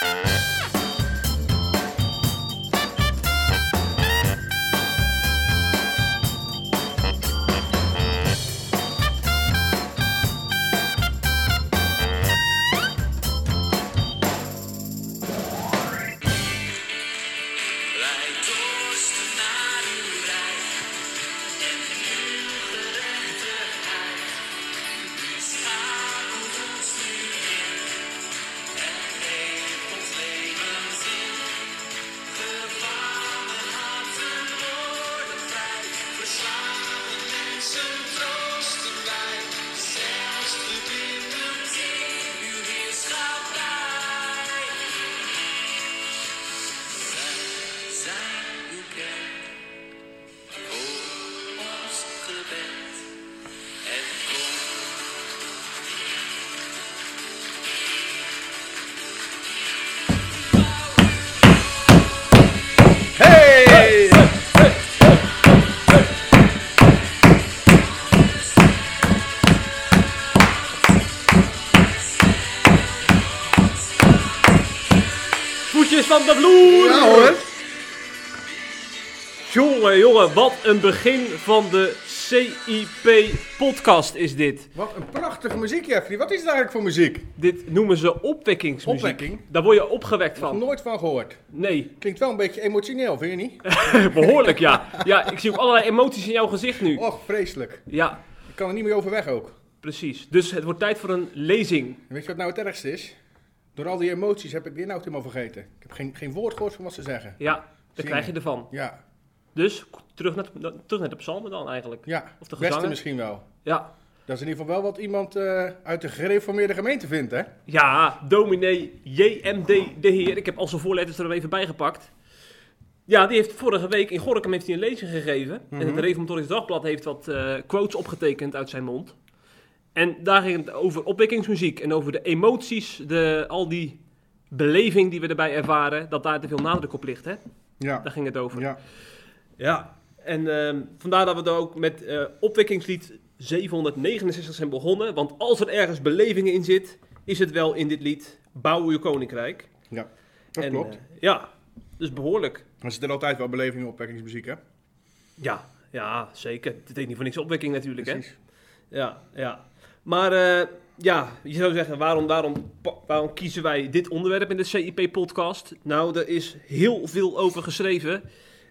Wij Jongen, jongen, wat een begin van de CIP-podcast is dit. Wat een prachtige muziek, Jeffrey. Wat is het eigenlijk voor muziek? Dit noemen ze opwekkingsmuziek. Opwekking? Daar word je opgewekt Nog van. nooit van gehoord. Nee, Klinkt wel een beetje emotioneel, vind je niet? behoorlijk ja. Ja, ik zie ook allerlei emoties in jouw gezicht nu. Och, vreselijk. Ja, Ik kan er niet meer overweg ook. precies. Dus het wordt tijd voor een lezing. Weet je wat nou het ergste is? Door al die emoties heb ik de inhoud helemaal vergeten. Ik heb geen, geen woord gehoord van wat ze zeggen. Ja, daar krijg je ervan. Ja, Dus terug naar, terug naar de psalmen dan eigenlijk. ja. Of de Beste misschien wel. Ja, Dat is in ieder geval wel wat iemand eh, uit de gereformeerde gemeente vindt, hè? Ja, dominee JMD de Heer. Ik heb al zijn voorletters er even bij gepakt. Ja, die heeft vorige week in Gorkum heeft hij een lezing gegeven. En het Reformatorisch Dagblad heeft wat eh, quotes opgetekend uit zijn mond. En daar ging het over opwekkingsmuziek en over de emoties, de, al die beleving die we erbij ervaren, dat daar te veel nadruk op ligt. Hè? Ja. Daar ging het over. Ja. Ja, en ehm, vandaar dat we er ook met eh opwekkingslied 769 zijn begonnen. Want als er ergens beleving in zit, is het wel in dit lied Bouw uw koninkrijk. ja. Dat En, klopt. eh, ja, dus behoorlijk. Er zitten altijd wel belevingen op opwekkingsmuziek, hè? Ja, ja, zeker. Het heet niet voor niks opwekking natuurlijk, hè? Precies. Ja, ja. Maar eh, ja, je zou zeggen, waarom, waarom, waarom kiezen wij dit onderwerp in de CIP-podcast? Nou, er is heel veel over geschreven.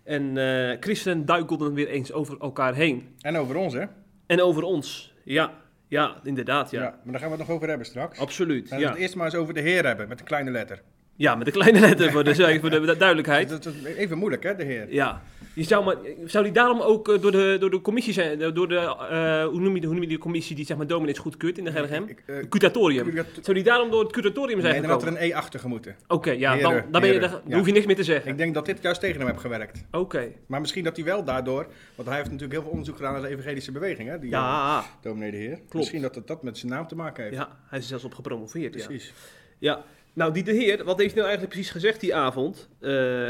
En eh christenen duikelden weer eens over elkaar heen. En over ons, hè? En over ons. Ja, ja, inderdaad, Ja. ja. Maar daar gaan we het nog over hebben straks. Absoluut, Laten we ja. het eerst maar eens over de Heer hebben, met een kleine letter. Ja, met de kleine letter voor de, voor de duidelijkheid. Dat is even moeilijk, hè, de Heer? Ja. Je zou, maar, zou die daarom ook eh, door de, door de commissie zijn, eh, door de, eh, hoe, noem je, hoe noem je die commissie die zeg maar dominees goedkeurt in de eh, Het curatorium. curat- Zou die daarom door het curatorium zijn Nee, dan had er een E achter gemoeten. Oké, ja, dan, dan, ben je heren, dan ja. hoef je niks meer te zeggen. Ik denk dat dit juist tegen hem heeft gewerkt. Oké. Maar misschien dat hij wel daardoor, want hij heeft natuurlijk heel veel onderzoek gedaan naar de evangelische beweging, hè, die Ja, dominee de Heer. Misschien dat het dat met zijn naam te maken heeft. ja, hij is er zelfs op gepromoveerd. Precies. Ja, nou die de heer, wat heeft hij nou eigenlijk precies gezegd die avond?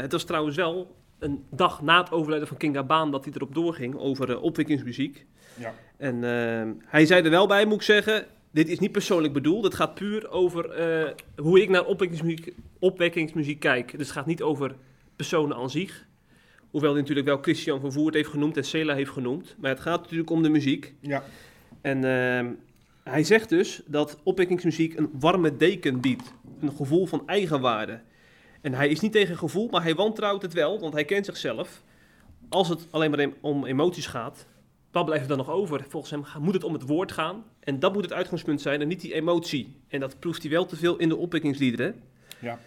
Het was trouwens wel een dag na het overlijden van King Baan dat hij erop doorging over eh, opwekkingsmuziek. Ja. En eh, hij zei er wel bij, moet ik zeggen, dit is niet persoonlijk bedoeld. Het gaat puur over eh, hoe ik naar opwekkingsmuziek, opwekkingsmuziek kijk. Dus het gaat niet over personen aan zich. Hoewel hij natuurlijk wel Christian van Voert heeft genoemd en Sela heeft genoemd. Maar het gaat natuurlijk om de muziek. Ja. En hij zegt dus dat opwekkingsmuziek een warme deken biedt. Een gevoel van eigenwaarde. En hij is niet tegen gevoel, maar hij wantrouwt het wel, want hij kent zichzelf. Als het alleen maar om emoties gaat, wat blijft er dan nog over? Volgens hem moet het om het woord gaan. En dat moet het uitgangspunt zijn en niet die emotie. En dat proeft hij wel te veel in de opwekkingsliederen. Ja.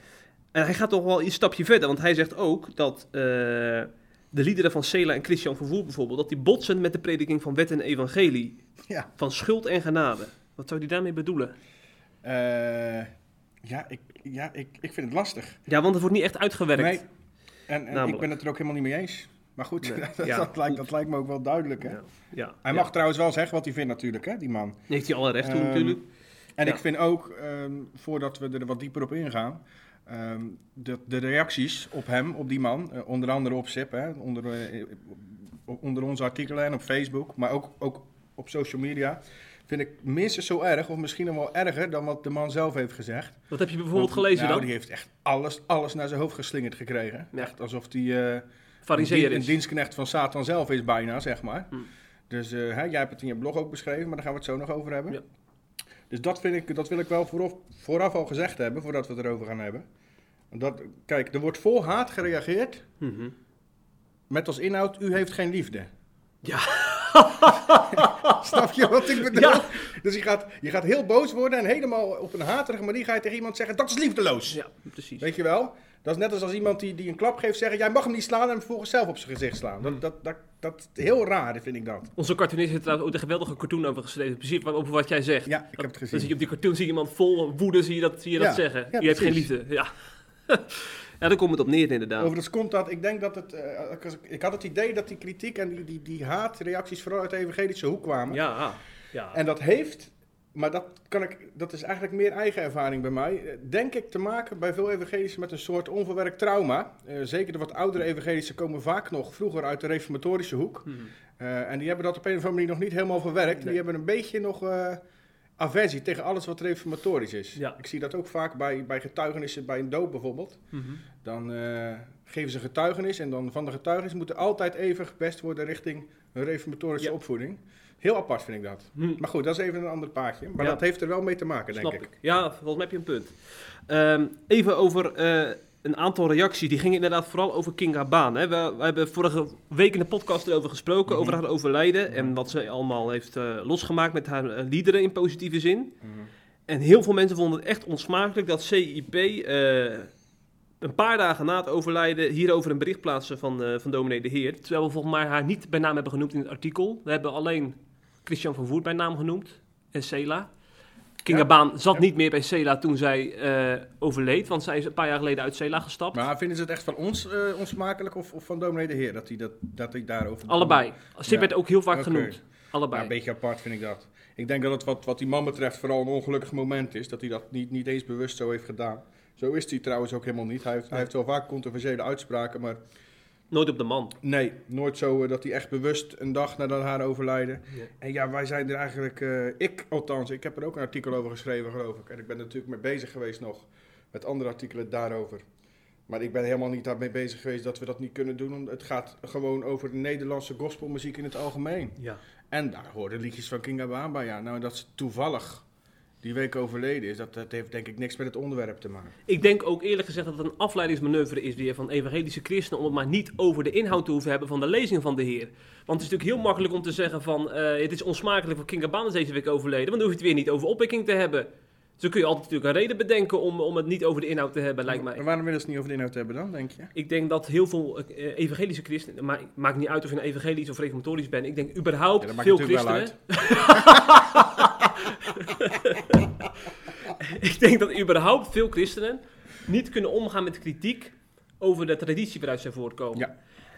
En hij gaat toch wel een stapje verder, want hij zegt ook dat eh, de liederen van Sela en Christian Vervoer bijvoorbeeld, dat die botsen met de prediking van wet en evangelie. Ja. Van schuld en genade. Wat zou hij daarmee bedoelen? Eh, ja, ik, ja ik, ik vind het lastig. Ja, want het wordt niet echt uitgewerkt. Nee. En, en ik ben het er ook helemaal niet mee eens. Maar goed, Nee. dat, Ja. dat, lijkt, dat lijkt me ook wel duidelijk. Hè? Ja, ja, Hij mag trouwens wel zeggen wat hij vindt natuurlijk, hè, die man. Heeft hij alle recht toe Ehm, natuurlijk. En ik vind ook, ehm, voordat we er wat dieper op ingaan, ehm, de, de reacties op hem, op die man, eh, onder andere op SIP, hè, onder, eh, onder onze artikelen en op Facebook, maar ook, ook op social media, vind ik minstens zo erg, of misschien nog wel erger, dan wat de man zelf heeft gezegd. Wat heb je bijvoorbeeld Want, gelezen nou, dan? die heeft echt alles, alles naar zijn hoofd geslingerd gekregen. Ja. Echt alsof hij... eh, Fariseer een, een dienstknecht van Satan zelf is bijna, zeg maar. Hm. Dus eh, hè, jij hebt het in je blog ook beschreven, maar daar gaan we het zo nog over hebben. Ja. Dus dat, vind ik, dat wil ik wel vooraf, vooraf al gezegd hebben, voordat we het erover gaan hebben. Dat, kijk, er wordt vol haat gereageerd Mhm. met als inhoud, u heeft geen liefde. Ja. Snap je wat ik bedoel? Ja. Dus je gaat, je gaat heel boos worden en helemaal op een haterige manier ga je tegen iemand zeggen, dat is liefdeloos. Ja, precies. Weet je wel? Dat is net als als iemand die, die een klap geeft zeggen, jij mag hem niet slaan en hem vervolgens zelf op zijn gezicht slaan. Dat, dat, dat, dat heel raar, vind ik dat. Onze cartoonist heeft trouwens ook een geweldige cartoon over geschreven. Precies over wat jij zegt. Ja, ik heb het Dan zie gezien. je op die cartoon zie je iemand vol woede zie je dat, zie je Ja, dat zeggen. ja, je hebt geen liefde. Ja. ja, daar komt het op neer inderdaad. Overigens komt dat, ik denk dat het, eh, ik- had het idee dat die kritiek en die, die, die haatreacties vooral uit de evangelische hoek kwamen. Ja, ja. En dat heeft, maar dat, kan ik, dat is eigenlijk meer eigen ervaring bij mij, eh, denk ik te maken bij veel evangelischen met een soort onverwerkt trauma. Eh, zeker de wat oudere evangelischen komen vaak nog vroeger uit de reformatorische hoek. Mhm. En die hebben dat op een of andere manier nog niet helemaal verwerkt. Nee. Die hebben een beetje nog aversie tegen alles wat reformatorisch is. Ja. Ik zie dat ook vaak bij, bij getuigenissen, bij een doop bijvoorbeeld. Mhm. Dan eh, geven ze getuigenis en dan van de getuigenis moet er altijd even gepest worden richting een reformatorische Ja. opvoeding. Heel apart vind ik dat. Hm. Maar goed, dat is even een ander paardje. Maar Ja. dat heeft er wel mee te maken, denk Snap ik. ik. Ja, volgens mij heb je een punt. Ehm, even over eh, een aantal reacties. Die gingen inderdaad vooral over Kinga Baan. Hè. We, we hebben vorige week in de podcast erover gesproken, Mhm. over haar overlijden. En wat ze allemaal heeft eh, losgemaakt met haar liederen in positieve zin. Mhm. En heel veel mensen vonden het echt onsmakelijk dat CIP een paar dagen na het overlijden hierover een bericht plaatsen van, eh van dominee de Heer. Terwijl we volgens mij haar niet bij naam hebben genoemd in het artikel. We hebben alleen Christian van Voert bij naam genoemd en Sela. Kinga Ja. Baan zat Ja. niet meer bij Sela toen zij eh, overleed, want zij is een paar jaar geleden uit Sela gestapt. Maar vinden ze het echt van ons eh, onsmakelijk of, of van dominee de Heer dat hij, dat, dat hij daarover... Allebei. Sip Ja. werd ook heel vaak genoemd. Allebei. een beetje apart vind ik dat. Ik denk dat het wat, wat die man betreft vooral een ongelukkig moment is. Dat hij dat niet, niet eens bewust zo heeft gedaan. Zo is hij trouwens ook helemaal niet. Hij heeft, hij heeft wel vaak controversiële uitspraken, maar Nooit op de man. nee, nooit zo eh, dat hij echt bewust een dag nadat haar overlijden. Ja. En ja, wij zijn er eigenlijk, eh, ik althans, ik heb er ook een artikel over geschreven geloof ik. En ik ben er natuurlijk mee bezig geweest nog met andere artikelen daarover. Maar ik ben helemaal niet daarmee bezig geweest dat we dat niet kunnen doen. Het gaat gewoon over de Nederlandse gospelmuziek in het algemeen. Ja. En daar hoorden liedjes van Kinga Baan bij. Ja, nou dat ze toevallig die week overleden is, dat, dat heeft denk ik niks met het onderwerp te maken. Ik denk ook eerlijk gezegd dat het een afleidingsmanoeuvre is weer van evangelische christenen om het maar niet over de inhoud te hoeven hebben van de lezing van de Heer. Want het is natuurlijk heel makkelijk om te zeggen van eh, het is onsmakelijk voor Kinga Baan is deze week overleden, want dan hoef je het weer niet over opwekking te hebben. Zo kun je altijd natuurlijk een reden bedenken om, om het niet over de inhoud te hebben, lijkt mij. Maar waarom willen ze het niet over de inhoud hebben dan, denk je? Ik denk dat heel veel eh, evangelische christenen, maar maakt niet uit of je een evangelisch of reformatorisch bent, ik denk überhaupt Ja, dat maakt veel wel christenen... ik denk dat überhaupt veel christenen niet kunnen omgaan met kritiek over de traditie waaruit zij voortkomen. Ja.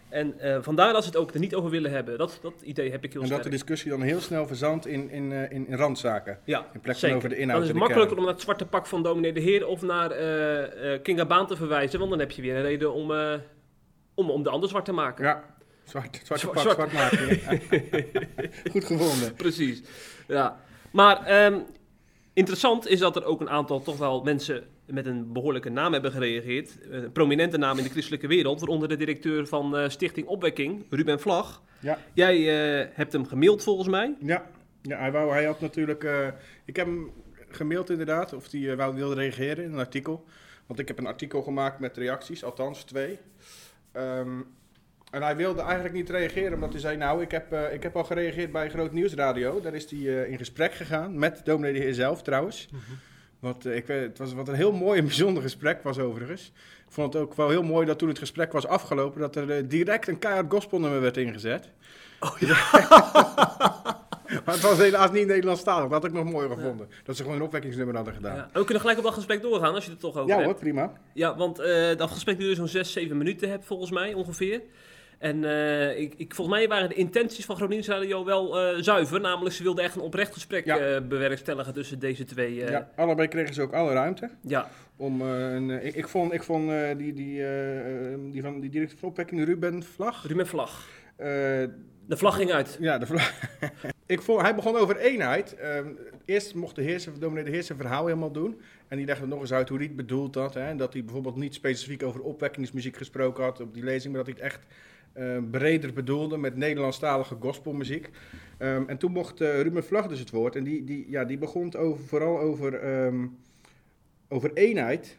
En eh, vandaar dat ze het ook er niet over willen hebben. Dat, dat idee heb ik heel En dat de discussie dan heel snel verzandt in, in, eh, in, in randzaken. ja, In plaats van over de inhoud Dan is het makkelijker om naar het zwarte pak van dominee de Heer of naar eh eh Kinga Baan te verwijzen, want dan heb je weer een reden om, om, om de ander zwart te maken. Ja, zwart, zwarte Zwa- pak, zwart. zwart, maken. Goed gevonden. Precies. Ja. Maar ehm, interessant is dat er ook een aantal toch wel mensen met een behoorlijke naam hebben gereageerd. Een prominente naam in de christelijke wereld, waaronder de directeur van eh, Stichting Opwekking, Ruben Vlag. Ja. Jij eh, hebt hem gemaild volgens mij. Ja, ja hij, wou, hij had natuurlijk... eh, ik heb hem gemaild inderdaad, of hij wou, wilde reageren in een artikel. Want ik heb een artikel gemaakt met reacties, althans twee. Ehm, en hij wilde eigenlijk niet reageren, omdat hij zei... Nou, ik heb, eh, ik heb al gereageerd bij Groot Nieuwsradio. Daar is hij eh, in gesprek gegaan, met dominee de heer zelf trouwens. Wat, eh, ik het was wat een heel mooi en bijzonder gesprek was overigens. Ik vond het ook wel heel mooi dat toen het gesprek was afgelopen... dat er direct een keihard gospelnummer werd ingezet. Oh Maar het was helaas niet Nederlandstalig. Dat had ik nog mooier gevonden. Dat ze gewoon een opwekkingsnummer hadden gedaan. Ja. Ja, we kunnen gelijk op dat gesprek doorgaan als je het toch over hebt. hoor, prima. Ja, want dat gesprek duurde zo'n 6, 7 minuten heb, volgens mij ongeveer. En eh, ik, ik, volgens mij waren de intenties van Groningen Radio wel eh, zuiver. Namelijk, ze wilden echt een oprecht gesprek Ja. eh, bewerkstelligen tussen deze twee. ja, allebei kregen ze ook alle ruimte. ja. Om, een, ik, ik vond, ik vond die, die, eh, eh, die van die directeur van opwekking, Ruben Vlag. Ruben Vlag. De vlag ging uit. ja, de vlag. ik vond, hij begon over eenheid. Ehm, eerst mocht de heerser, dominee de heerser verhaal helemaal doen. En die legde nog eens uit hoe hij het bedoeld had. Hè? En dat hij bijvoorbeeld niet specifiek over opwekkingsmuziek gesproken had op die lezing. Maar dat hij het echt eh, breder bedoelde met Nederlandstalige gospelmuziek. Ehm, en toen mocht eh, Ruben Vlag dus het woord. En die, die, ja, die begon over, vooral over, ehm, over eenheid.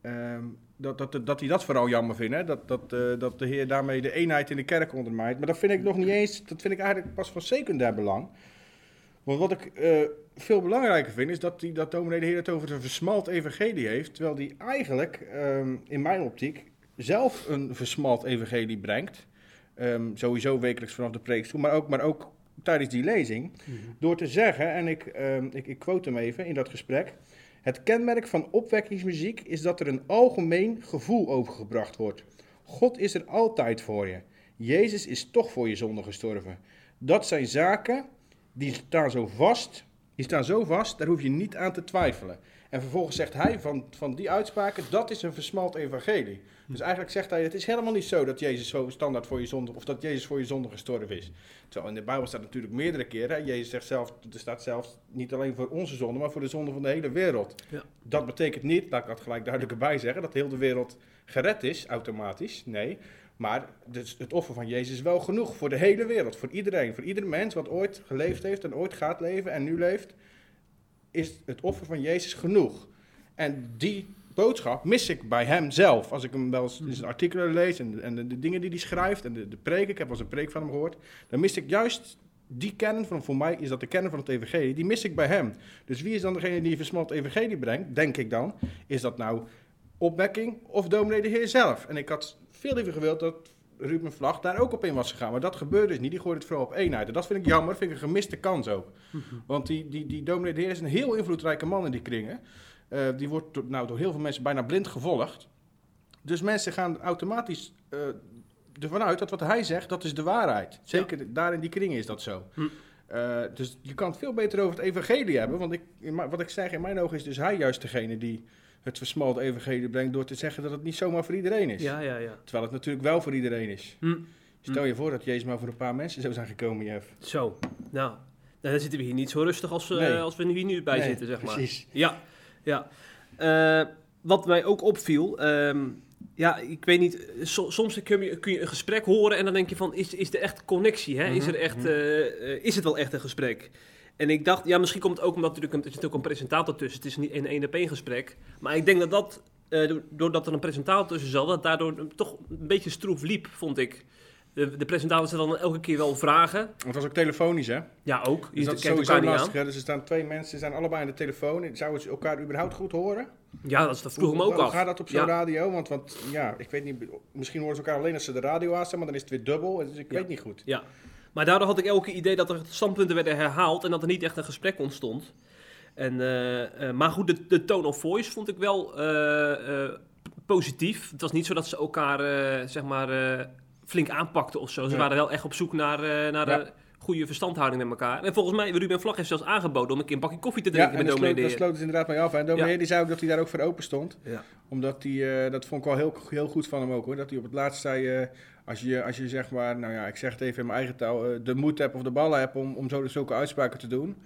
Ehm, dat, dat, dat hij dat vooral jammer vindt. Hè? Dat, dat, eh, dat de Heer daarmee de eenheid in de kerk ondermijnt. Maar dat vind ik nog niet eens. Dat vind ik eigenlijk pas van secundair belang. Want wat ik veel belangrijker vind, is dat, die, dat dominee de Heer het over een versmalt evangelie heeft. Terwijl die eigenlijk, in mijn optiek, zelf een versmalt evangelie brengt. Ehm, sowieso wekelijks vanaf de preekstoel, maar ook, maar ook tijdens die lezing. Door te zeggen, en ik, ehm, ik, ik quote hem even in dat gesprek. Het kenmerk van opwekkingsmuziek is dat er een algemeen gevoel overgebracht wordt. God is er altijd voor je. Jezus is toch voor je zonde gestorven. Dat zijn zaken die staan zo vast, die staan zo vast, daar hoef je niet aan te twijfelen. En vervolgens zegt hij van, van die uitspraken, dat is een versmalt evangelie. Dus eigenlijk zegt hij, het is helemaal niet zo dat Jezus zo standaard voor je zonde, of dat Jezus voor je zonde gestorven is. Terwijl in de Bijbel staat natuurlijk meerdere keren, hè, Jezus zegt zelf, er staat zelfs niet alleen voor onze zonde, maar voor de zonde van de hele wereld. Ja. Dat betekent niet, laat ik dat gelijk duidelijk erbij zeggen, dat heel de wereld gered is, automatisch. Nee, maar dus het offer van Jezus is wel genoeg voor de hele wereld, voor iedereen. Voor ieder mens wat ooit geleefd heeft en ooit gaat leven en nu leeft, is het offer van Jezus genoeg. En die boodschap mis ik bij hem zelf. Als ik hem wel eens in zijn artikelen lees en, en de, de dingen die hij schrijft en de, de preek, ik heb wel eens een preek van hem gehoord, dan mis ik juist die kern van, voor mij is dat de kern van het evangelie, die mis ik bij hem. Dus wie is dan degene die versmalt evangelie brengt, denk ik dan? Is dat nou opwekking of dominee de Heer zelf? En ik had veel liever gewild dat Ruben Vlag daar ook op in was gegaan. Maar dat gebeurde dus niet. Die gooide het vooral op eenheid. En dat vind ik jammer. vind ik een gemiste kans ook. Want die, die, die dominee de Heer is een heel invloedrijke man in die kringen. Eh, die wordt door, nou, door heel veel mensen bijna blind gevolgd. Dus mensen gaan automatisch eh, ervan uit dat wat hij zegt, dat is de waarheid. Zeker daar in die kringen is dat zo. Hm. Eh, dus je kan het veel beter over het evangelie hebben. Want ik, in wat ik zeg, in mijn ogen is dus hij juist degene die het versmalt evangelie brengt... door te zeggen dat het niet zomaar voor iedereen is. Ja, ja, ja. Terwijl het natuurlijk wel voor iedereen is. Hm. Stel je voor dat Jezus maar voor een paar mensen zou zijn gekomen, Jeff. Zo, nou, nou, dan zitten we hier niet zo rustig als, eh, Nee. als we hier nu bij Nee, zitten, zeg maar. Precies. Ja, ja. Eh, wat mij ook opviel, ehm, ja, ik weet niet, so- soms kun je, kun je een gesprek horen en dan denk je van, is, is er echt connectie? Hè? Is, er Mhm, echt, mhm. eh, eh, is het wel echt een gesprek? En ik dacht, ja, misschien komt het ook omdat natuurlijk een, er zit ook een presentator tussen. Het is niet een één op één gesprek. Maar ik denk dat dat, eh, do- doordat er een presentator tussen zat, dat daardoor toch een beetje stroef liep, vond ik. De, de presentator stelde dan elke keer wel vragen. Want het was ook telefonisch, hè? Ja, ook. Je Dus dat is sowieso lastig, hè? Dus er staan twee mensen, ze zijn allebei aan de telefoon. Zouden ze elkaar überhaupt goed horen? Ja, dat, is- dat vroeg me ook af. gaat dat op zo'n Ja. radio? Want, want ja, ik weet niet, misschien horen ze elkaar alleen als ze de radio aanstaan, maar dan is het weer dubbel. Dus ik Ja. weet niet goed. Ja, maar daardoor had ik elke idee dat er standpunten werden herhaald en dat er niet echt een gesprek ontstond. En, eh, eh, maar goed, de, de tone of voice vond ik wel eh, positief. Het was niet zo dat ze elkaar zeg maar, flink aanpakten of zo. Ze waren wel echt op zoek naar, naar Ja. Goede verstandhouding met elkaar. En volgens mij, Ruben Vlag heeft zelfs aangeboden om een keer een bakje koffie te Ja, drinken en met dominee daar Heer. sloot het inderdaad mee af. En dominee Ja. die zei ook dat hij daar ook voor open stond. Ja. Omdat hij, eh, dat vond ik wel heel, heel goed van hem ook hoor. Dat hij op het laatst zei, eh, als, je, als je zeg maar, nou ja, ik zeg het even in mijn eigen taal, eh, de moed hebt of de ballen hebt om, om zo, zulke uitspraken te doen.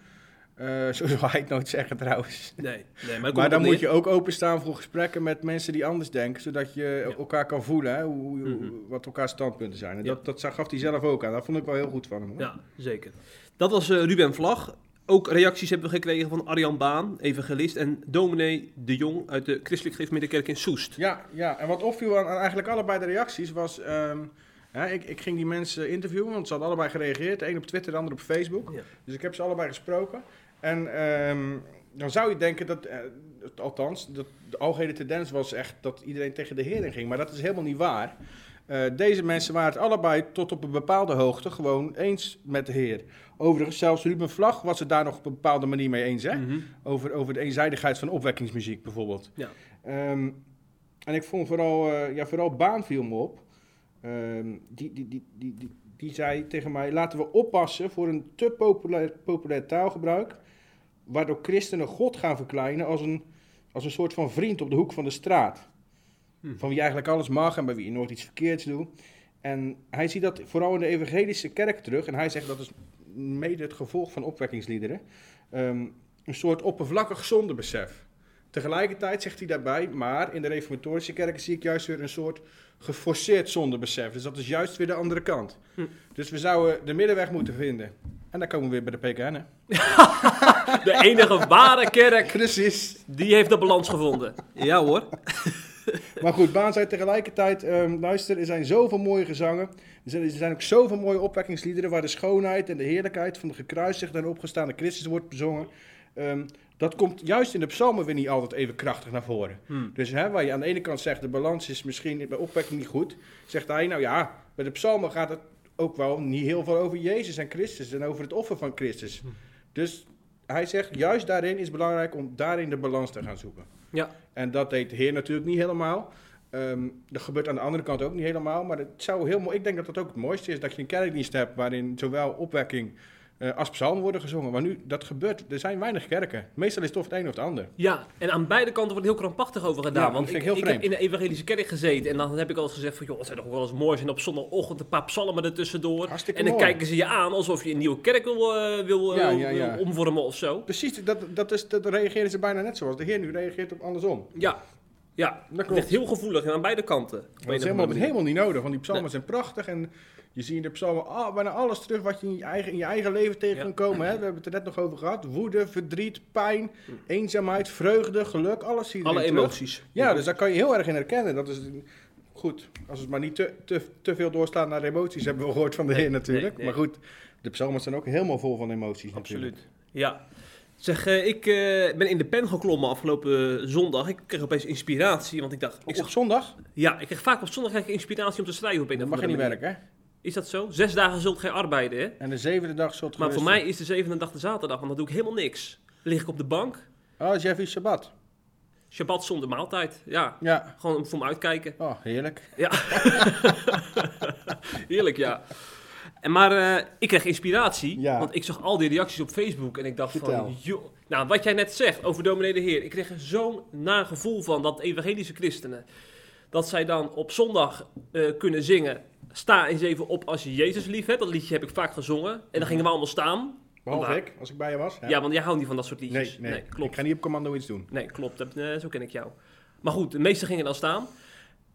Eh, zo hij het nooit zeggen trouwens. Nee, nee, maar, dan moet je ook openstaan voor gesprekken met mensen die anders denken, zodat je Ja. elkaar kan voelen, hè, hoe, Mhm. wat elkaar standpunten zijn. En Ja. dat, dat zag- gaf hij zelf ook aan. Dat vond ik wel heel goed van hem. Hoor. Ja, zeker. Dat was eh, Ruben Vlag. Ook reacties hebben we gekregen van Arjan Baan, evangelist, en dominee De Jong uit de Christelijk Gereformeerde in Soest. Ja, ja, en wat opviel aan, aan eigenlijk allebei de reacties was... ehm, ja, ik, ik ging die mensen interviewen, want ze hadden allebei gereageerd. De een op Twitter, de ander op Facebook. Ja. Dus ik heb ze allebei gesproken. En ehm, dan zou je denken dat, het- althans, dat de algehele tendens was echt dat iedereen tegen de Heer in ging. Maar dat is helemaal niet waar. Eh, deze mensen waren het allebei tot op een bepaalde hoogte gewoon eens met de Heer. Overigens, zelfs Ruben Vlag was het daar nog op een bepaalde manier mee eens. Hè? Mhm. Over, over de eenzijdigheid van opwekkingsmuziek bijvoorbeeld. Ja. Ehm, en ik vond vooral, eh, ja, vooral Baan viel me op. Ehm, die, die, die, die, die, die zei tegen mij, laten we oppassen voor een te populair, populair taalgebruik, waardoor christenen God gaan verkleinen als een, als een soort van vriend op de hoek van de straat. Hm. Van wie eigenlijk alles mag en bij wie je nooit iets verkeerds doet. En hij ziet dat vooral in de evangelische kerk terug. En hij zegt dat is mede het gevolg van opwekkingsliederen, ehm, een soort oppervlakkig zondebesef. Tegelijkertijd zegt hij daarbij, maar in de reformatorische kerken zie ik juist weer een soort geforceerd zondebesef. Dus dat is juist weer de andere kant. Hm. Dus we zouden de middenweg moeten vinden. En dan komen we weer bij de PKN. hè? De enige ware kerk, Precies. die heeft de balans gevonden. Ja hoor. Maar goed, Baan zei tegelijkertijd, ehm, luister, er zijn zoveel mooie gezangen. Er zijn, er zijn ook zoveel mooie opwekkingsliederen waar de schoonheid en de heerlijkheid van de gekruisigde en opgestaande Christus wordt bezongen. Ehm, dat komt juist in de psalmen weer niet altijd even krachtig naar voren. Hmm. Dus hè, waar je aan de ene kant zegt, de balans is misschien bij opwekking niet goed, zegt hij, nou ja, bij de psalmen gaat het ook wel niet heel veel over Jezus en Christus en over het offer van Christus. Hmm. Dus hij zegt, juist daarin is het belangrijk om daarin de balans te gaan zoeken. Ja. En dat deed de Heer natuurlijk niet helemaal. Ehm, dat gebeurt aan de andere kant ook niet helemaal. Maar het zou heel mooi, ik denk dat dat ook het mooiste is. Dat je een kerkdienst hebt waarin zowel opwekking eh, als psalmen worden gezongen. Maar nu, dat gebeurt. Er zijn weinig kerken. Meestal is het of het een of het ander. Ja, en aan beide kanten wordt heel krampachtig over gedaan. Ja, want ik, ik heb in de evangelische kerk gezeten en dan heb ik al eens gezegd van... joh, het zou toch wel eens mooi zijn op zondagochtend een paar psalmen ertussendoor. Hartstikke En dan mooi. kijken ze je aan alsof je een nieuwe kerk wil, eh, wil, eh, Ja, ja, ja. wil omvormen of zo. Precies, dat, dat, is, dat reageren ze bijna net zoals de Heer nu reageert op andersom. Ja, ja. Dat klopt. ligt heel gevoelig en aan beide kanten. Dat is helemaal, andere manier. helemaal niet nodig, want die psalmen Nee. zijn prachtig en je ziet in de psalmen bijna alles terug wat je in je eigen, in je eigen leven tegen Ja. kan komen. Hè? We hebben het er net nog over gehad. Woede, verdriet, pijn, eenzaamheid, vreugde, geluk, alles zie je Alle terug. emoties. Ja, dus daar kan je heel erg in herkennen. Dat is goed, als het maar niet te, te, te veel doorslaan naar emoties, hebben we gehoord van de Nee, Heer natuurlijk. nee. Maar goed, de psalmen zijn ook helemaal vol van emoties natuurlijk. Absoluut. Ja. Zeg, eh, ik eh, ben in de pen geklommen afgelopen zondag. Ik kreeg opeens inspiratie, want ik dacht... Ik zag, op zondag, ja, ik kreeg vaak op zondag krijg ik inspiratie om te schrijven op een of mag je niet manier. werken. Hè? Is dat zo? Zes dagen zult gij arbeiden, hè? En de zevende dag zult Maar voor mij is de zevende dag de zaterdag, want dan doe ik helemaal niks. Lig ik op de bank, Oh, Jeffy Shabbat. Shabbat zonder maaltijd. Ja, Ja, gewoon voor me uitkijken. oh, heerlijk. Ja. Heerlijk, ja. En maar eh, ik kreeg inspiratie, Ja. want ik zag al die reacties op Facebook en ik dacht Vertel. van, joh. Nou, wat jij net zegt over dominee de Heer, ik kreeg er zo'n nagevoel van dat evangelische christenen, dat zij dan op zondag eh, kunnen zingen, sta eens even op als je Jezus lief hebt. Dat liedje heb ik vaak gezongen. En dan gingen we allemaal staan. Behalve ik, als ik bij je was. hè? Ja, want jij houdt niet van dat soort nee, liedjes. nee, klopt. Ik ga niet op commando iets doen. Nee, klopt. Dat, eh, zo ken ik jou. Maar goed, de meesten gingen dan staan.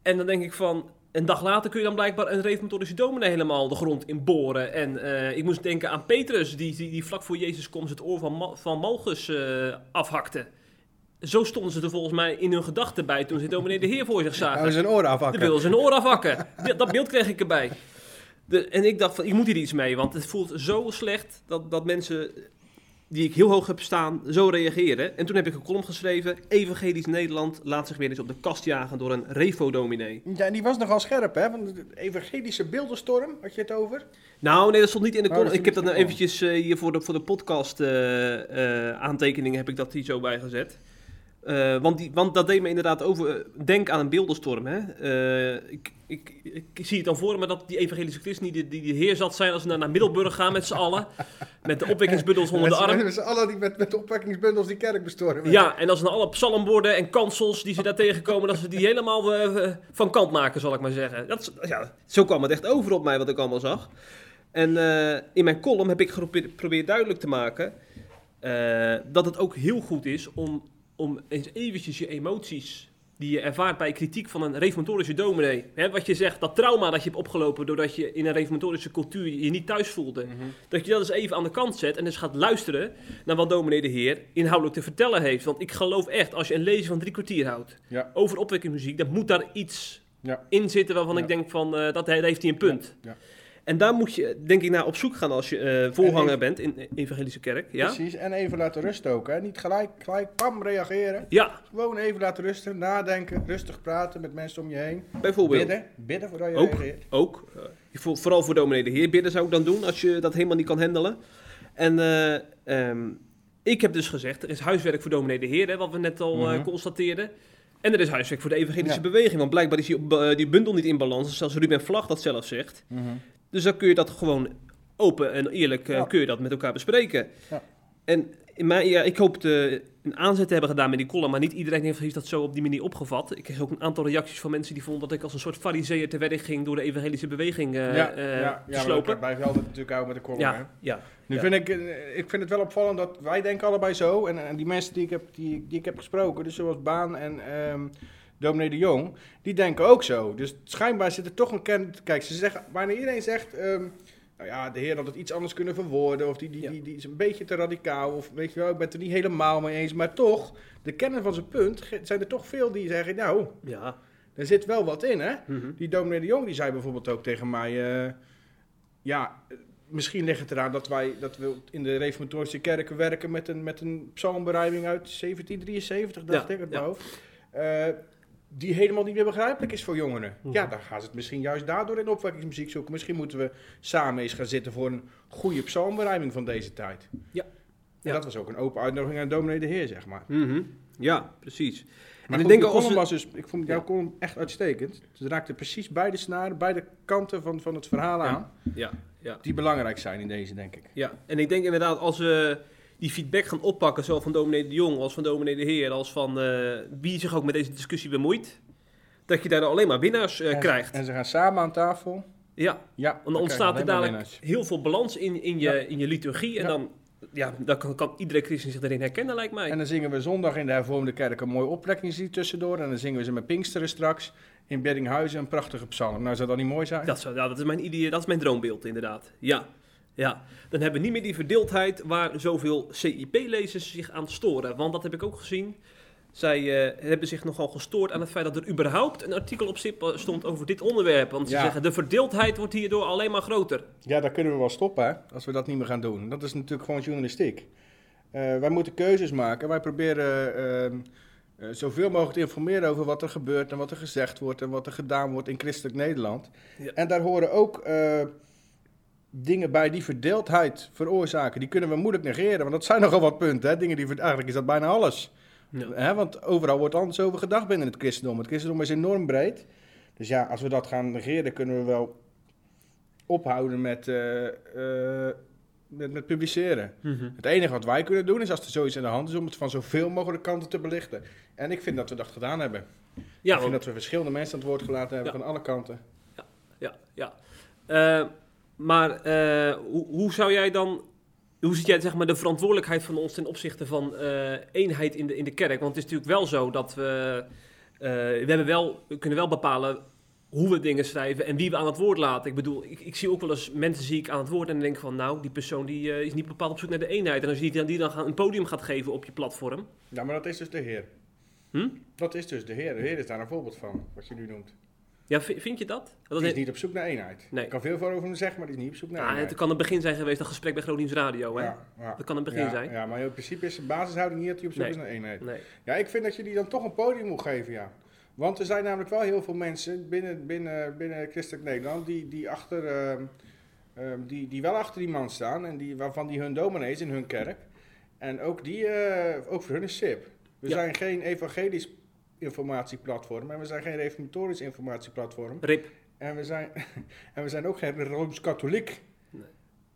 En dan denk ik van... Een dag later kun je dan blijkbaar een reformatorische dominee helemaal de grond in boren. En eh, ik moest denken aan Petrus, die, die, die vlak voor Jezus komst het oor van, Ma- van Malchus eh, afhakte. Zo stonden ze er volgens mij in hun gedachten bij toen ze dominee de Heer voor zich zagen. Nou, zijn Dan afhakken. wilden ze een oor afhakken. Dat beeld kreeg ik erbij. De, en ik dacht van, ik moet hier iets mee, want het voelt zo slecht dat, dat mensen die ik heel hoog heb staan zo reageren. En toen heb ik een column geschreven, Evangelisch Nederland laat zich weer eens op de kast jagen door een refo-dominee. Ja, en die was nogal scherp, hè? Van de evangelische beeldenstorm, had je het over? Nou, nee, dat stond niet in de Oh, column. ik heb dat nou eventjes eh, hier voor de, voor de podcast eh, eh, aantekeningen heb ik dat hier zo bij gezet. Eh, want, die, want dat deed me inderdaad over. eh, Denk aan een beeldenstorm. Hè? Eh, ik, ik, ik zie het dan voor me dat die evangelische christenen die, die, die heer zat zijn als ze naar, naar Middelburg gaan met z'n allen. Met de opwekkingsbundels onder de arm. Met z'n allen die met, met de opwekkingsbundels die kerk bestormen. Ja, en als dan alle psalmborden en kansels die ze daar tegenkomen, dat ze die helemaal van kant maken, zal ik maar zeggen. Dat, ja, zo kwam het echt over op mij wat ik allemaal zag. En in mijn column heb ik geprobeerd duidelijk te maken dat het ook heel goed is om, om eens eventjes je emoties die je ervaart bij kritiek van een reformatorische dominee. Hè, wat je zegt, dat trauma dat je hebt opgelopen doordat je in een reformatorische cultuur je niet thuis voelde. Mhm. Dat je dat eens even aan de kant zet en eens gaat luisteren naar wat dominee de Heer inhoudelijk te vertellen heeft. Want ik geloof echt, als je een lezing van drie kwartier houdt Ja. over opwekkingsmuziek, dan moet daar iets Ja. in zitten waarvan Ja. ik denk van, eh, dat heeft hij een punt. Ja. En daar moet je, denk ik, naar op zoek gaan als je eh, voorganger even- bent in de evangelische kerk. Ja? Precies, en even laten rusten ook, hè? Niet gelijk, gelijk, pam, reageren. Ja, Gewoon even laten rusten, nadenken, rustig praten met mensen om je heen. bijvoorbeeld. Bidden, bidden voordat je Ook. reageert. Ook. eh, voor- vooral voor dominee de Heer bidden zou ik dan doen, als je dat helemaal niet kan handelen. En eh, ehm, ik heb dus gezegd, er is huiswerk voor dominee de Heer, hè, wat we net al Mhm. constateerden. En er is huiswerk voor de evangelische Ja. beweging, want blijkbaar is die, die bundel niet in balans, zoals Ruben Vlag dat zelf zegt. Mhm. Dus dan kun je dat gewoon open en eerlijk eh, Ja. kun je dat met elkaar bespreken. Ja. En in mijn, ja, ik hoop de, een aanzet hebben gedaan met die column, maar niet iedereen heeft, dat zo op die manier opgevat. Ik kreeg ook een aantal reacties van mensen die vonden dat ik als een soort fariseer te werk ging door de evangelische beweging eh ja, eh, ja, te ja, maar slopen. altijd natuurlijk houden met de column. hè. Ja, ja, Nu Ja. vind ik, ik vind het wel opvallend dat wij denken allebei zo. En, en die mensen die ik heb, die, die ik heb gesproken, dus zoals Baan en ehm Dominee de Jong, die denken ook zo. Dus schijnbaar zit er toch een kern... Kijk, ze zeggen, bijna iedereen zegt... ehm, nou ja, de heer had het iets anders kunnen verwoorden. Of die, die, Ja. die, die is een beetje te radicaal. Of weet je wel, ik ben het er niet helemaal mee eens. Maar toch, de kern van zijn punt, zijn er toch veel die zeggen... Nou, ja. er zit wel wat in, hè? Mhm. Die dominee de Jong die zei bijvoorbeeld ook tegen mij... eh, ja, misschien ligt het eraan dat wij dat we in de reformatorische kerken werken met een, met een psalmberijming uit 1773, dacht Ja, ik uit ja. mijn hoofd. Eh, die helemaal niet meer begrijpelijk is voor jongeren. Mhm. Ja, dan gaan ze het misschien juist daardoor in opwekkingsmuziek zoeken. Misschien moeten we samen eens gaan zitten voor een goede psalmberijming van deze tijd. Ja. En Ja. dat was ook een open uitnodiging aan dominee de Heer, zeg maar. Mhm. Ja, precies. Maar en goed, ik denk als was dus, ik vond jouw column echt uitstekend. Ze raakte precies beide snaren, beide kanten van, van het verhaal aan. Ja, ja. Die belangrijk zijn in deze, denk ik. Ja, en ik denk inderdaad als we die feedback gaan oppakken, zowel van dominee de Jong als van dominee de Heer, als van eh, wie zich ook met deze discussie bemoeit, dat je daar alleen maar winnaars eh, En- krijgt. En ze gaan samen aan tafel. ja, Ja, want dan ontstaat er dadelijk heel veel balans in, in, je, in je liturgie en dan, ja, dan kan, kan iedere christen zich daarin herkennen, lijkt mij. En dan zingen we zondag in de hervormde kerk een mooi opwekkingslied tussendoor. En dan zingen we ze met Pinksteren straks in Beddinghuizen een prachtige psalm. Nou, zou dat niet mooi zijn? Dat, zou, ja, dat, is mijn idee, dat is mijn droombeeld, inderdaad. Ja, ja. Dan hebben we niet meer die verdeeldheid waar zoveel CIP-lezers zich aan storen. Want dat heb ik ook gezien. Zij eh, hebben zich nogal gestoord aan het feit dat er überhaupt een artikel op SIP stond over dit onderwerp. Want ze Ja. zeggen, de verdeeldheid wordt hierdoor alleen maar groter. Ja, daar kunnen we wel stoppen, hè, als we dat niet meer gaan doen. Dat is natuurlijk gewoon journalistiek. Eh, wij moeten keuzes maken. Wij proberen ehm, eh, zoveel mogelijk te informeren over wat er gebeurt en wat er gezegd wordt en wat er gedaan wordt in christelijk Nederland. Ja. En daar horen ook eh, dingen bij die verdeeldheid veroorzaken. Die kunnen we moeilijk negeren, want dat zijn nogal wat punten. Hè? Dingen die, eigenlijk is dat bijna alles. Ja. Hè? Want overal wordt anders over gedacht binnen het christendom. Het christendom is enorm breed. Dus ja, als we dat gaan negeren, kunnen we wel ophouden met, eh, eh, met, met publiceren. Het enige wat wij kunnen doen is, als er zoiets aan de hand is, om het van zoveel mogelijk kanten te belichten. En ik vind dat we dat gedaan hebben. Ja, ik vind dat we verschillende mensen aan het woord gelaten hebben Ja. van alle kanten. ja, ja. Eh, maar eh, hoe, hoe zou jij dan... Hoe ziet jij zeg maar, de verantwoordelijkheid van ons ten opzichte van eh, eenheid in de, in de kerk? Want het is natuurlijk wel zo dat we... eh, we, hebben wel, we kunnen wel bepalen hoe we dingen schrijven en wie we aan het woord laten. Ik bedoel, ik, ik zie ook wel eens mensen zie ik aan het woord en denk van... Nou, die persoon die, is niet bepaald op zoek naar de eenheid. En als je die, dan- die dan gaan, een podium gaat geven op je platform... Ja, maar dat is dus de Heer. Hm? Dat is dus de Heer. De Heer is daar een voorbeeld van, wat je nu noemt. Ja, vi- vind je dat? dat is niet op zoek naar eenheid. Nee. Ik kan veel voor over hem zeggen, maar die is niet op zoek naar Ah, eenheid. het kan een begin zijn geweest, dat gesprek bij Gronings Radio. Hè? Ja, ja. Dat kan een begin ja, zijn. Ja, maar in principe is de basishouding niet dat hij op zoek Nee. is naar eenheid. Nee. Ja, ik vind dat je die dan toch een podium moet geven, ja. Want er zijn namelijk wel heel veel mensen binnen, binnen, binnen Christelijk Nederland die, die, achter, ehm, ehm, die, die wel achter die man staan en die, waarvan die hun dominee is in hun kerk. En ook, die, eh, ook voor hun is SIP. We zijn geen evangelisch informatieplatform en we zijn geen reformatorisch informatieplatform. Rip. En we zijn, en we zijn ook geen Rooms-Katholiek. Nee.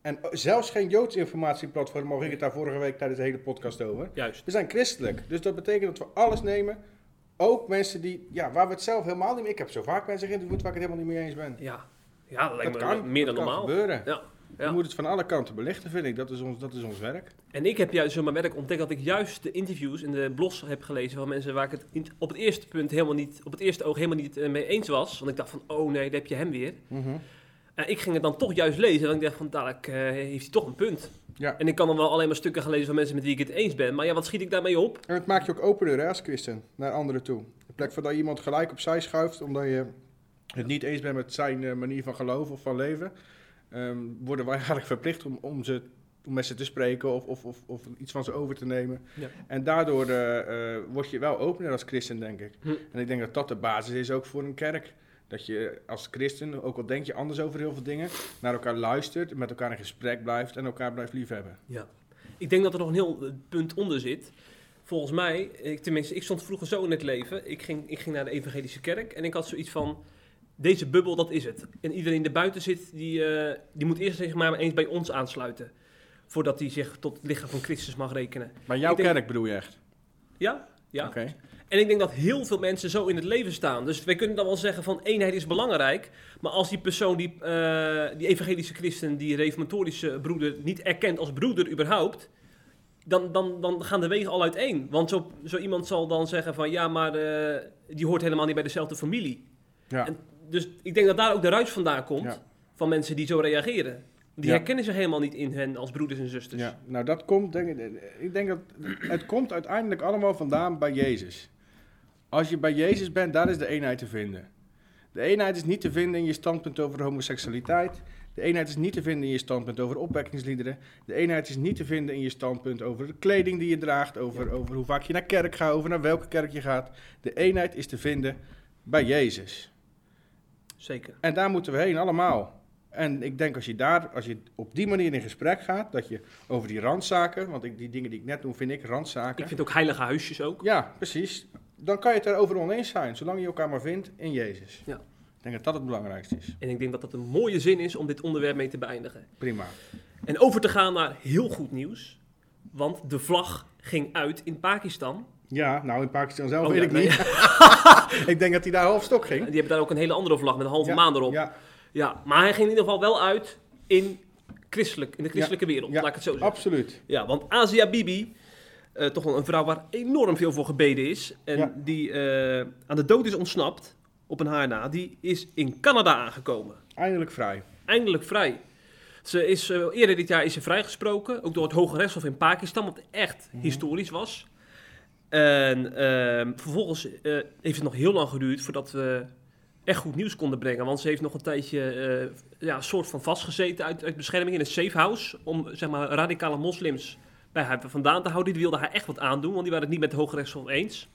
En zelfs geen Joods informatieplatform, mocht ik het daar vorige week tijdens de hele podcast over. Juist. We zijn christelijk. Dus dat betekent dat we alles nemen. Ook mensen die, ja, waar we het zelf helemaal niet mee... Ik heb zo vaak mensen geïnterviewd waar ik het helemaal niet mee eens ben. Ja, ja dat lijkt dat me kan. meer dat dan normaal. gebeuren. Ja, Je moet het van alle kanten belichten, vind ik. Dat is ons, dat is ons werk. En ik heb juist in mijn werk ontdekt dat ik juist de interviews en de blogs heb gelezen van mensen waar ik het op het eerste punt helemaal niet, op het eerste oog helemaal niet eh, mee eens was. Want ik dacht van, oh nee, daar heb je hem weer. En ik ging het dan toch juist lezen, want ik dacht van, dadelijk eh, heeft hij toch een punt. Ja. En ik kan dan wel alleen maar stukken gaan lezen van mensen met wie ik het eens ben. Maar ja, wat schiet ik daarmee op? En het maakt je ook opener hè, als christen naar anderen toe. In plek van dat iemand gelijk opzij schuift omdat je het niet eens bent met zijn eh, manier van geloven of van leven, ehm, worden wij eigenlijk verplicht om, om, ze, om met ze te spreken of, of, of, of iets van ze over te nemen. Ja. En daardoor eh, eh, word je wel opener als christen, denk ik. Hm. En ik denk dat dat de basis is ook voor een kerk. Dat je als christen, ook al denk je anders over heel veel dingen, naar elkaar luistert, met elkaar in gesprek blijft en elkaar blijft liefhebben. Ja. Ik denk dat er nog een heel eh, punt onder zit. Volgens mij, ik, tenminste, ik stond vroeger zo in het leven. Ik ging, ik ging naar de evangelische kerk en ik had zoiets van... Deze bubbel, dat is het. En iedereen die er buiten zit, die, eh, die moet eerst zeg maar eens bij ons aansluiten. Voordat hij zich tot het lichaam van Christus mag rekenen. Maar jouw Ik denk- kerk bedoel je echt? Ja, ja. Oké. En ik denk dat heel veel mensen zo in het leven staan. Dus wij kunnen dan wel zeggen van eenheid is belangrijk. Maar als die persoon, die, eh, die evangelische christen, die reformatorische broeder, niet erkent als broeder überhaupt. Dan, dan, dan gaan de wegen al uiteen. Want zo, zo iemand zal dan zeggen van ja, maar eh, die hoort helemaal niet bij dezelfde familie. Ja. En dus ik denk dat daar ook de ruis vandaan komt Ja. van mensen die zo reageren. Die Ja. herkennen zich helemaal niet in hen als broeders en zusters. Ja, nou dat komt, denk ik, ik denk dat het komt uiteindelijk allemaal vandaan bij Jezus. Als je bij Jezus bent, daar is de eenheid te vinden. De eenheid is niet te vinden in je standpunt over de homoseksualiteit. De eenheid is niet te vinden in je standpunt over opwekkingsliederen. De eenheid is niet te vinden in je standpunt over de kleding die je draagt, over, over hoe vaak je naar kerk gaat, over naar welke kerk je gaat. De eenheid is te vinden bij Jezus. Zeker. En daar moeten we heen, allemaal. En ik denk als je daar, als je op die manier in gesprek gaat, dat je over die randzaken, want ik, die dingen die ik net noem, vind ik randzaken. Ik vind ook heilige huisjes ook. Ja, precies. Dan kan je het erover oneens zijn, zolang je elkaar maar vindt in Jezus. Ja. Ik denk dat dat het belangrijkste is. En ik denk dat dat een mooie zin is om dit onderwerp mee te beëindigen. Prima. En over te gaan naar heel goed nieuws. Want de vlag ging uit in Pakistan. Ja, nou in Pakistan zelf Oh, weet ja, ik nee. niet. ik denk dat hij daar half stok ging. Die hebben daar ook een hele andere vlag met een halve Ja, maan erop. Ja, Ja, maar hij ging in ieder geval wel uit in, christelijk, in de christelijke wereld, ja, laat ik het zo zeggen. absoluut. Ja, want Asia Bibi, eh, toch wel een vrouw waar enorm veel voor gebeden is. En die eh, aan de dood is ontsnapt, op een haar na. Die is in Canada aangekomen. Eindelijk vrij. Eindelijk vrij. Ze is, eh, eerder dit jaar is ze vrijgesproken, ook door het Hoge Rechtshof in Pakistan, wat echt Mhm. historisch was. En ehm, vervolgens eh, heeft het nog heel lang geduurd voordat we echt goed nieuws konden brengen. Want ze heeft nog een tijdje eh, ja, soort van vastgezeten uit, bescherming in een safe house. Om zeg maar, radicale moslims bij haar vandaan te houden. Die wilden haar echt wat aandoen, want die waren het niet met het Hoge Rechtshof eens.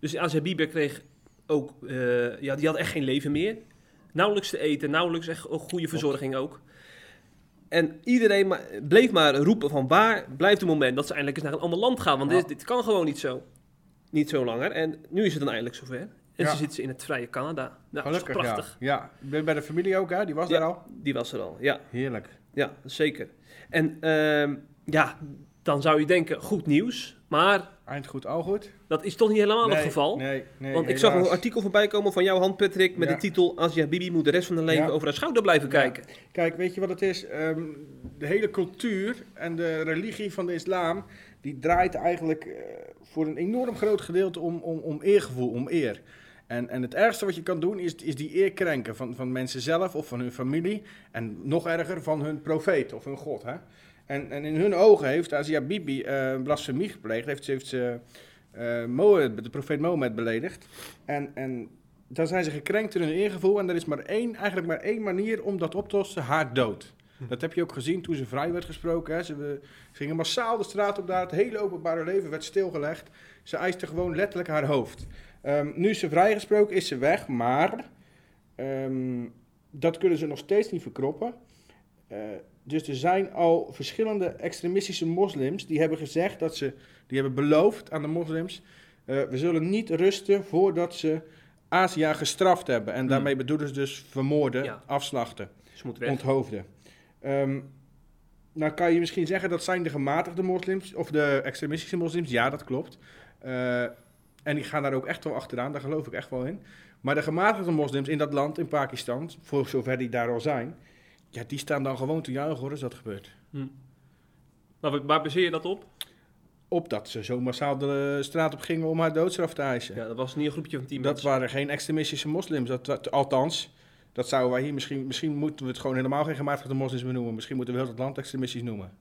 Dus Asia Bieber kreeg ook, eh, ja, die had echt geen leven meer. Nauwelijks te eten, nauwelijks echt goede verzorging ook. En iedereen maar, bleef maar roepen van waar blijft het moment dat ze eindelijk eens naar een ander land gaan. Want Ja. dit, dit kan gewoon niet zo. Niet zo langer. En nu is het dan eindelijk zover. En Ja. ze zit ze in het vrije Canada. Nou, dat is ja. prachtig. Ja, bij de familie ook, hè? Die was daar al. Die was er al, ja. Heerlijk. Ja, zeker. En ehm, ja, dan zou je denken, goed nieuws. Maar Eind goed, al goed. dat is toch niet helemaal het geval. Nee, nee, Want ik zag een artikel voorbij komen van jouw hand, Patrick, met Ja. de titel Asia Bibi moet de rest van haar leven Ja. over haar schouder blijven Ja. kijken. Kijk, weet je wat het is? Ehm, de hele cultuur en de religie van de islam, die draait eigenlijk eh, voor een enorm groot gedeelte om, om, om eergevoel, om eer. En, en het ergste wat je kan doen is, is die eer krenken van, van mensen zelf of van hun familie. En nog erger, van hun profeet of hun god. Hè? En, en in hun ogen heeft Asia Bibi eh blasfemie gepleegd, heeft, ze- heeft ze Mohammed, de profeet Mohammed beledigd. En, en dan zijn ze gekrenkt in hun eergevoel. En er is maar één, eigenlijk maar één manier om dat op te lossen: haar dood. Dat heb je ook gezien toen ze vrij werd gesproken. Hè. Ze, we- ze gingen massaal de straat op daar. Het hele openbare leven werd stilgelegd. Ze eiste gewoon letterlijk haar hoofd. Ehm, nu is ze vrijgesproken, is ze weg. Maar ehm, dat kunnen ze nog steeds niet verkroppen. Eh, dus er zijn al verschillende extremistische moslims die hebben gezegd dat ze, die hebben beloofd aan de moslims, eh, we zullen niet rusten voordat ze Azië gestraft hebben. En Hmm. daarmee bedoelen ze dus vermoorden, Ja. afslachten, onthoofden. Ehm, nou kan je misschien zeggen dat zijn de gematigde moslims of de extremistische moslims. Ja, dat klopt. Eh, en die gaan daar ook echt wel achteraan, daar geloof ik echt wel in. Maar de gematigde moslims in dat land, in Pakistan, voor zover die daar al zijn, ja, die staan dan gewoon te juichen hoor, als dat gebeurt. Hm. Maar waar- baseer je dat op? Op dat ze zo massaal de straat op gingen om haar doodstraf te eisen. Ja, dat was niet een groepje van tien dat mensen. waren geen extremistische moslims. Dat, dat- althans, dat zouden wij hier misschien... Misschien moeten we het gewoon helemaal geen gematigde moslims meer noemen. Misschien moeten we heel het land extremistisch noemen.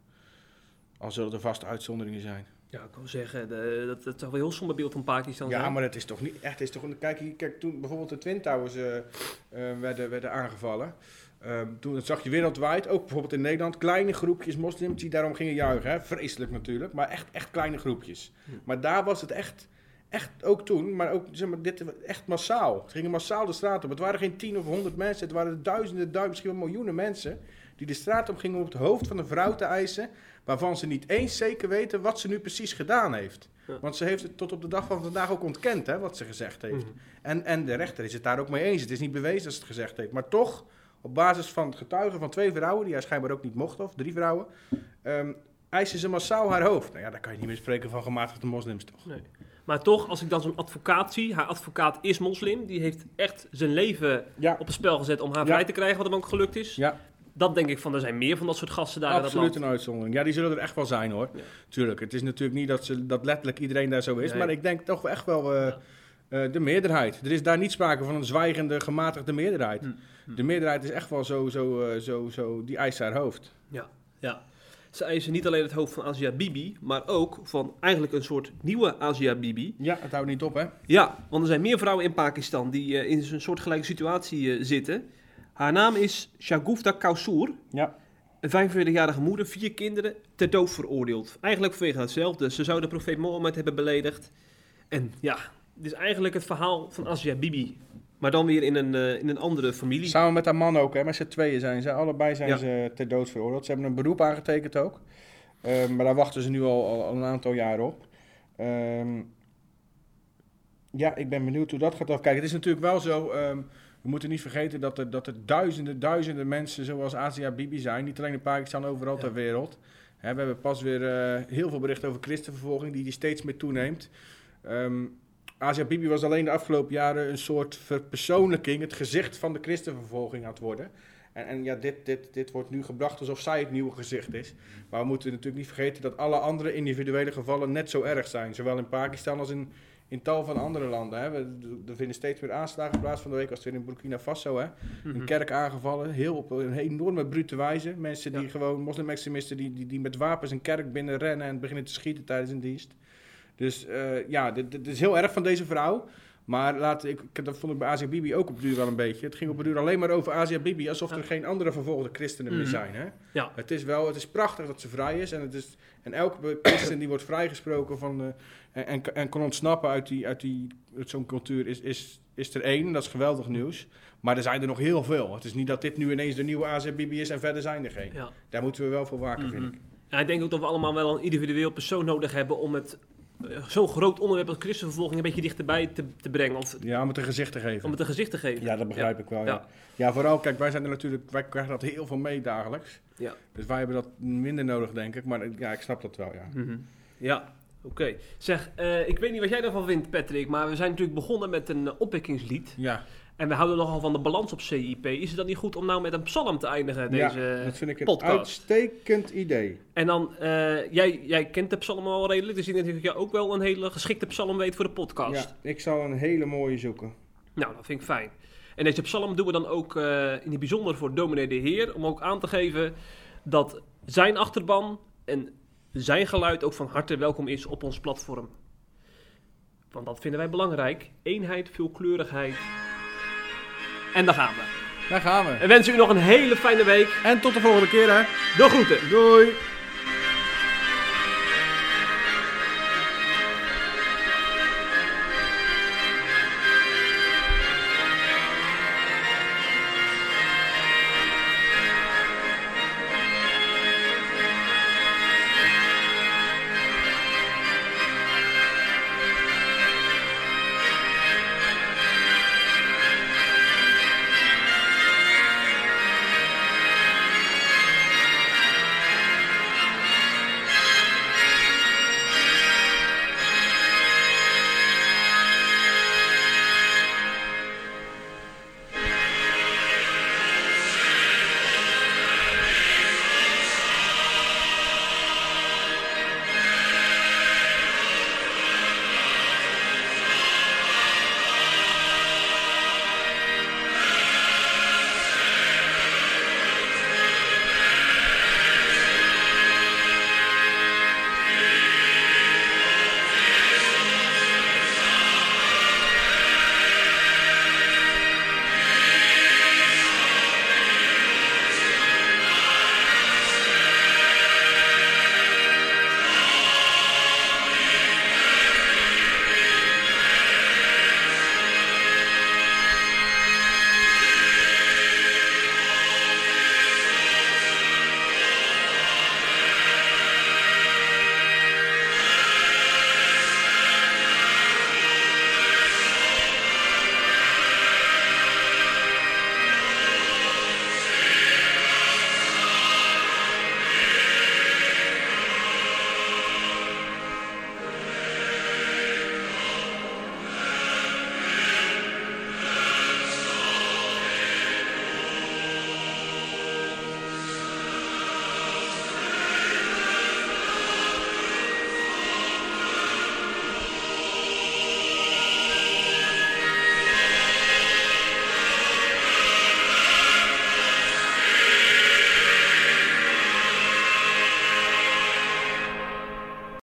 Al zullen er vast uitzonderingen zijn. Ja, ik wil zeggen, de, dat, dat zou wel een heel somber beeld van Pakistan Ja, zijn. maar het is toch niet echt. Het is toch, kijk, hier- kijk, toen bijvoorbeeld de Twin Towers eh, eh, werden, werden aangevallen. Ehm, toen zag je wereldwijd, ook bijvoorbeeld in Nederland, kleine groepjes moslims die daarom gingen juichen. Hè? Vreselijk natuurlijk, maar echt, echt kleine groepjes. Hm. Maar daar was het echt, echt ook toen, maar ook zeg maar, dit, echt massaal. Het gingen massaal de straat op. Het waren geen tien of honderd mensen, het waren duizenden, duizenden, misschien wel miljoenen mensen die de straat op gingen om op het hoofd van een vrouw te eisen, waarvan ze niet eens zeker weten wat ze nu precies gedaan heeft. Ja. Want ze heeft het tot op de dag van vandaag ook ontkend, hè, wat ze gezegd heeft. Mhm. En, en de rechter is het daar ook mee eens. Het is niet bewezen dat ze het gezegd heeft. Maar toch, op basis van getuigen van twee vrouwen, die hij schijnbaar ook niet mocht, of drie vrouwen, ehm, eisen ze massaal haar hoofd. Nou ja, dan kan je niet meer spreken van gematigde moslims, toch? Nee. Maar toch, als ik dan zo'n advocaat zie, haar advocaat is moslim, die heeft echt zijn leven Ja, op het spel gezet om haar Ja. vrij te krijgen, wat hem ook gelukt is. ja Dat denk ik van, er zijn meer van dat soort gasten daar in dat absoluut een uitzondering. Ja, die zullen er echt wel zijn, hoor. Ja. Tuurlijk, het is natuurlijk niet dat, ze, dat letterlijk iedereen daar zo is, Nee. maar ik denk toch echt wel eh, eh, de meerderheid. Er is daar niet sprake van een zwijgende, gematigde meerderheid. Hm. De meerderheid is echt wel zo, zo, eh, zo, zo die eist haar hoofd. Ja. Ze eisen niet alleen het hoofd van Asia Bibi, maar ook van eigenlijk een soort nieuwe Asia Bibi. Ja, het houdt niet op, hè? Ja, want er zijn meer vrouwen in Pakistan die eh, in een soortgelijke situatie zitten. Haar naam is Shagufta Kausur. Ja. Een 45-jarige moeder, vier kinderen, ter dood veroordeeld. Eigenlijk vanwege hetzelfde. Ze zou de profeet Mohammed hebben beledigd. En ja, dit is eigenlijk het verhaal van Asia Bibi. Maar dan weer in een, eh, in een andere familie. Samen met haar man ook, hè? Met z'n tweeën zijn ze. Allebei zijn Ja. ze ter dood veroordeeld. Ze hebben een beroep aangetekend ook. Ehm, maar daar wachten ze nu al, al, een aantal jaar op. Ehm, ja, ik ben benieuwd hoe dat gaat af. Kijk, het is natuurlijk wel zo. ehm, we moeten niet vergeten dat er, dat er duizenden, duizenden mensen zoals Asia Bibi zijn. Niet alleen in Pakistan, overal Ja. ter wereld. Hè, we hebben pas weer eh, heel veel berichten over christenvervolging, die, die steeds meer toeneemt. Asia Bibi was alleen de afgelopen jaren een soort verpersoonlijking, het gezicht van de christenvervolging aan het worden. En, en ja, dit, dit, dit wordt nu gebracht alsof zij het nieuwe gezicht is. Maar we moeten natuurlijk niet vergeten dat alle andere individuele gevallen net zo erg zijn. Zowel in Pakistan als in, in tal van andere landen. Hè. We, er vinden steeds meer aanslagen plaats. Van de week was het weer in Burkina Faso. Hè. Mhm. Een kerk aangevallen, heel op een enorme brute wijze. Mensen die Ja. gewoon, moslimextremisten, die, die, die met wapens een kerk binnenrennen en beginnen te schieten tijdens een dienst. Dus eh, ja, dit, dit is heel erg van deze vrouw. Maar laat, ik, ik- dat vond ik bij Asia Bibi ook op duur wel een beetje. Het ging op de duur alleen maar over Asia Bibi, alsof er Ja. geen andere vervolgde christenen meer Mhm. zijn. Hè? Ja. Het is wel, het is prachtig dat ze vrij is. En, het is, en elke christen die wordt vrijgesproken van, eh, en, en, en kan ontsnappen uit, die, uit, die, uit zo'n cultuur is, is, is er één. Dat is geweldig nieuws. Maar er zijn er nog heel veel. Het is niet dat dit nu ineens de nieuwe Asia Bibi is en verder zijn er geen. Ja. Daar moeten we wel voor waken, Mhm. vind ik. Ja, ik denk ook dat we allemaal wel een individueel persoon nodig hebben om het zo'n groot onderwerp als christenvervolging een beetje dichterbij te, te brengen. Of Ja, om het een gezicht te geven. om het een gezicht te geven. Ja, dat begrijp ik wel. Ja. Ja. Ja. vooral, kijk, wij zijn er natuurlijk, wij krijgen dat heel veel mee dagelijks. Ja. Dus wij hebben dat minder nodig, denk ik. Maar ja, ik snap dat wel, ja. Mhm. Ja, oké. Zeg, eh, ik weet niet wat jij daarvan vindt, Patrick, maar we zijn natuurlijk begonnen met een uh, opwekkingslied. Ja, En we houden nogal van de balans op CIP. Is het dan niet goed om nou met een psalm te eindigen, ja deze dat vind ik een podcast? uitstekend idee. En dan, eh, jij, jij kent de psalm al redelijk, dus ik denk dat jij ook wel een hele geschikte psalm weet voor de podcast. Ja, ik zal een hele mooie zoeken. Nou, dat vind ik fijn. En deze psalm doen we dan ook eh, in het bijzonder voor dominee de Heer, om ook aan te geven dat zijn achterban en zijn geluid ook van harte welkom is op ons platform. Want dat vinden wij belangrijk. Eenheid, veelkleurigheid. En daar gaan we. Daar gaan we. En wensen u nog een hele fijne week. En tot de volgende keer, hè. De groeten. Doei.